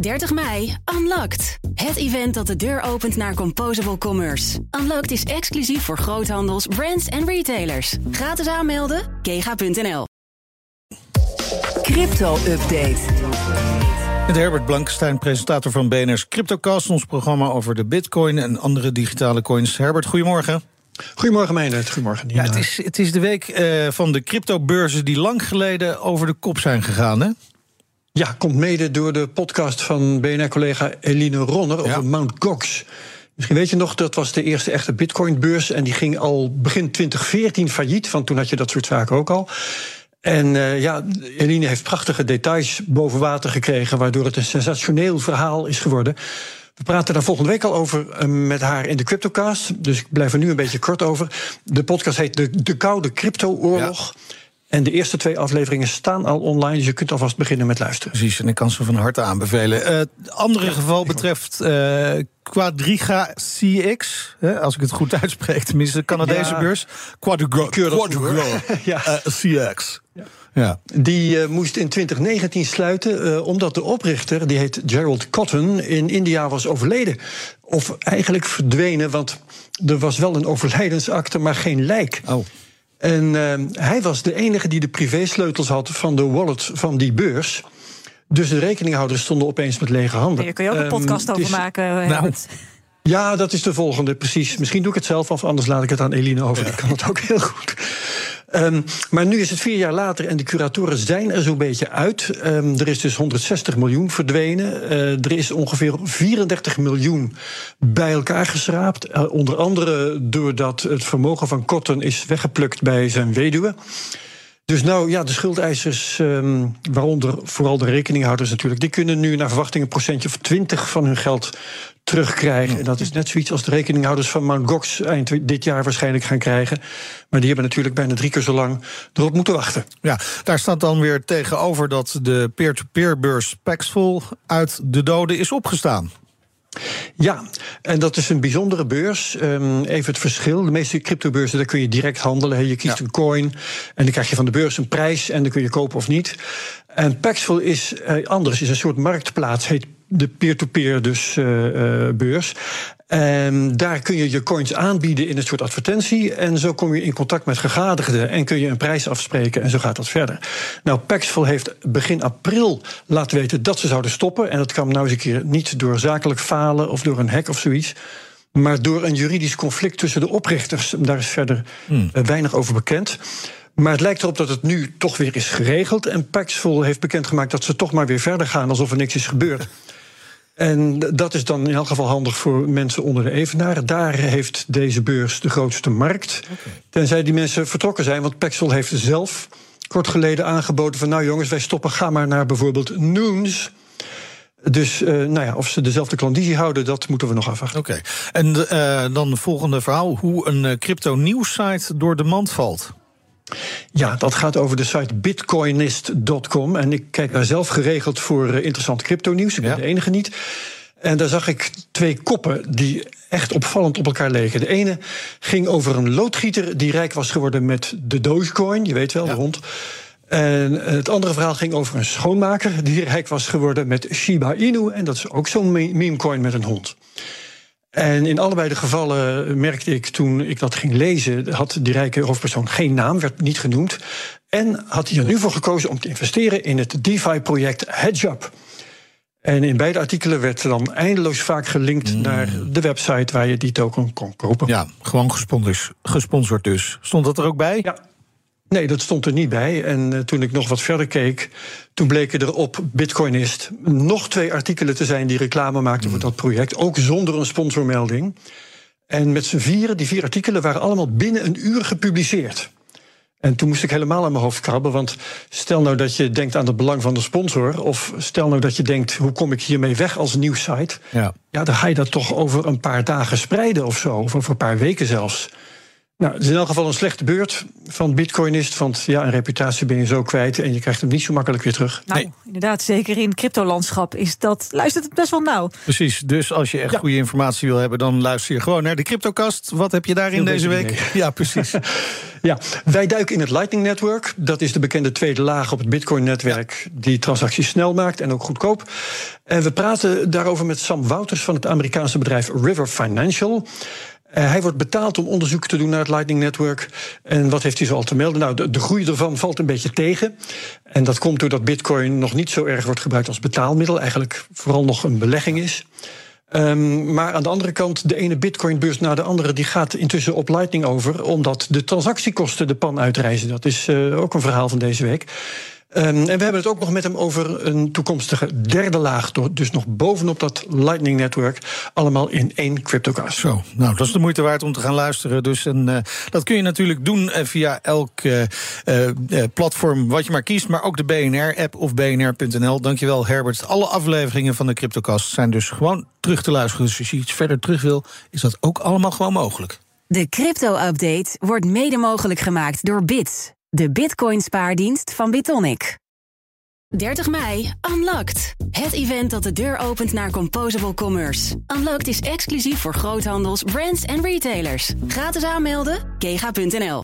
30 mei, Unlocked. Het event dat de deur opent naar Composable Commerce. Unlocked is exclusief voor groothandels, brands en retailers. Gratis aanmelden, kega.nl. Crypto-update. Met Herbert Blankenstein, presentator van BNR's CryptoCast... ons programma over de bitcoin en andere digitale coins. Herbert, goedemorgen. Goedemorgen, Meijnerd. Goedemorgen, Nina. Ja, het, is, het is de week uh, van de cryptobeurzen die lang geleden over de kop zijn gegaan, hè? Ja, komt mede door de podcast van BNR-collega Eline Ronner over ja. Mount Gox. Misschien weet je nog, dat was de eerste echte bitcoinbeurs... en die ging al begin 2014 failliet, want toen had je dat soort zaken ook al... En uh, ja, Eline heeft prachtige details boven water gekregen, waardoor het een sensationeel verhaal is geworden. We praten daar volgende week al over uh, met haar in de CryptoCast. Dus ik blijf er nu een beetje kort over. De podcast heet De, de Koude Crypto-oorlog. Ja. En de eerste twee afleveringen staan al online, dus je kunt alvast beginnen met luisteren. Precies, en ik kan ze van harte aanbevelen. Uh, het andere ja, geval betreft uh, Quadriga CX, hè, als ik het goed uitspreek, tenminste de Canadese ja. beurs. Quadriga, Quadriga ja. uh, CX. Ja. Ja. Die uh, moest in 2019 sluiten, uh, omdat de oprichter, die heet Gerald Cotton, in India was overleden. Of eigenlijk verdwenen, want er was wel een overlijdensakte, maar geen lijk. Oh. En uh, hij was de enige die de privésleutels had van de wallet van die beurs. Dus de rekeninghouders stonden opeens met lege handen. Daar kun je ook een podcast um, over is, maken. Nou, ja, dat is de volgende, precies. Misschien doe ik het zelf, of anders laat ik het aan Eline over. Ja. Ik kan het ook heel goed. Um, maar nu is het vier jaar later en de curatoren zijn er zo'n beetje uit. Um, er is dus 160 miljoen verdwenen. Uh, er is ongeveer 34 miljoen bij elkaar geschraapt. Uh, onder andere doordat het vermogen van Cotton is weggeplukt bij zijn weduwe. Dus nou ja, de schuldeisers, um, waaronder vooral de rekeninghouders natuurlijk, die kunnen nu naar verwachting een procentje of 20 van hun geld terugkrijgen. En dat is net zoiets als de rekeninghouders van Mt. Gox eind dit jaar waarschijnlijk gaan krijgen. Maar die hebben natuurlijk bijna drie keer zo lang erop moeten wachten. Ja, daar staat dan weer tegenover dat de peer-to-peer beurs Paxful uit de doden is opgestaan. Ja, en dat is een bijzondere beurs. Um, even het verschil. De meeste cryptobeurzen, daar kun je direct handelen. Je kiest ja. een coin en dan krijg je van de beurs een prijs... en dan kun je kopen of niet. En Paxful is uh, anders, is een soort marktplaats, heet de peer-to-peer dus uh, uh, beurs. En daar kun je je coins aanbieden in een soort advertentie. En zo kom je in contact met gegadigden en kun je een prijs afspreken. En zo gaat dat verder. Nou, Paxful heeft begin april laten weten dat ze zouden stoppen. En dat kwam nou eens een keer niet door zakelijk falen of door een hack of zoiets. Maar door een juridisch conflict tussen de oprichters. Daar is verder hmm. weinig over bekend. Maar het lijkt erop dat het nu toch weer is geregeld. En Paxful heeft bekendgemaakt dat ze toch maar weer verder gaan alsof er niks is gebeurd. En dat is dan in elk geval handig voor mensen onder de evenaren. Daar heeft deze beurs de grootste markt. Okay. Tenzij die mensen vertrokken zijn, want Paxful heeft zelf kort geleden aangeboden van... nou jongens, wij stoppen, ga maar naar bijvoorbeeld Noons... Dus uh, nou ja, of ze dezelfde klandizie houden, dat moeten we nog afwachten. Oké. Okay. En uh, dan het volgende verhaal: hoe een crypto-nieuwssite door de mand valt. Ja, dat gaat over de site bitcoinist.com. En ik kijk daar zelf geregeld voor interessant crypto-nieuws. Ik ben ja. de enige niet. En daar zag ik twee koppen die echt opvallend op elkaar leken. De ene ging over een loodgieter die rijk was geworden met de Dogecoin. Je weet wel, ja. de hond. En het andere verhaal ging over een schoonmaker die rijk was geworden met Shiba Inu. En dat is ook zo'n memecoin met een hond. En in allebei de gevallen merkte ik toen ik dat ging lezen, had die rijke hoofdpersoon geen naam, werd niet genoemd. En had hij er nu voor gekozen om te investeren in het DeFi-project HedgeUp. En in beide artikelen werd dan eindeloos vaak gelinkt mm. naar de website waar je die token kon kopen. Ja, gewoon gesponsord dus. Stond dat er ook bij? Ja. Nee, dat stond er niet bij. En uh, toen ik nog wat verder keek, toen bleken er op Bitcoinist nog twee artikelen te zijn die reclame maakten voor dat project, ook zonder een sponsormelding. En met z'n vieren, die vier artikelen waren allemaal binnen een uur gepubliceerd. En toen moest ik helemaal aan mijn hoofd krabben. Want stel nou dat je denkt aan het belang van de sponsor. Of stel nou dat je denkt, hoe kom ik hiermee weg als nieuwsite? Ja. ja, dan ga je dat toch over een paar dagen spreiden of zo. Of over een paar weken zelfs. Nou, het is in elk geval een slechte beurt van Bitcoin is. Want ja, een reputatie ben je zo kwijt en je krijgt hem niet zo makkelijk weer terug. Nou, inderdaad, zeker in cryptolandschap is dat. Luistert het best wel nauw. Precies. Dus als je echt goede informatie wil hebben, dan luister je gewoon naar de Cryptocast. Wat heb je daarin deze week? Ja, precies. ja, wij duiken in het Lightning Network. Dat is de bekende tweede laag op het Bitcoin-netwerk. Die transacties snel maakt en ook goedkoop. En we praten daarover met Sam Wouters van het Amerikaanse bedrijf River Financial. Uh, hij wordt betaald om onderzoek te doen naar het Lightning Network. En wat heeft hij zo al te melden? Nou, de, groei ervan valt een beetje tegen. En dat komt doordat Bitcoin nog niet zo erg wordt gebruikt als betaalmiddel. Eigenlijk vooral nog een belegging is. Um, maar aan de andere kant, de ene Bitcoin-beurs na de andere... die gaat intussen op Lightning over... omdat de transactiekosten de pan uitreizen. Dat is uh, ook een verhaal van deze week. Um, en we hebben het ook nog met hem over een toekomstige derde laag. Dus nog bovenop dat Lightning Network. Allemaal in één cryptocast. Zo, nou, dat is de moeite waard om te gaan luisteren. Dus en, uh, dat kun je natuurlijk doen uh, via elk uh, platform wat je maar kiest. Maar ook de BNR-app of bnr.nl. Dankjewel, Herbert. Alle afleveringen van de Cryptocast zijn dus gewoon terug te luisteren. Dus als je iets verder terug wil, is dat ook allemaal gewoon mogelijk. De crypto-update wordt mede mogelijk gemaakt door Bits. De Bitcoin-spaardienst van Bitonic. 30 mei, Unlocked. Het event dat de deur opent naar Composable Commerce. Unlocked is exclusief voor groothandels, brands en retailers. Gratis aanmelden, kega.nl.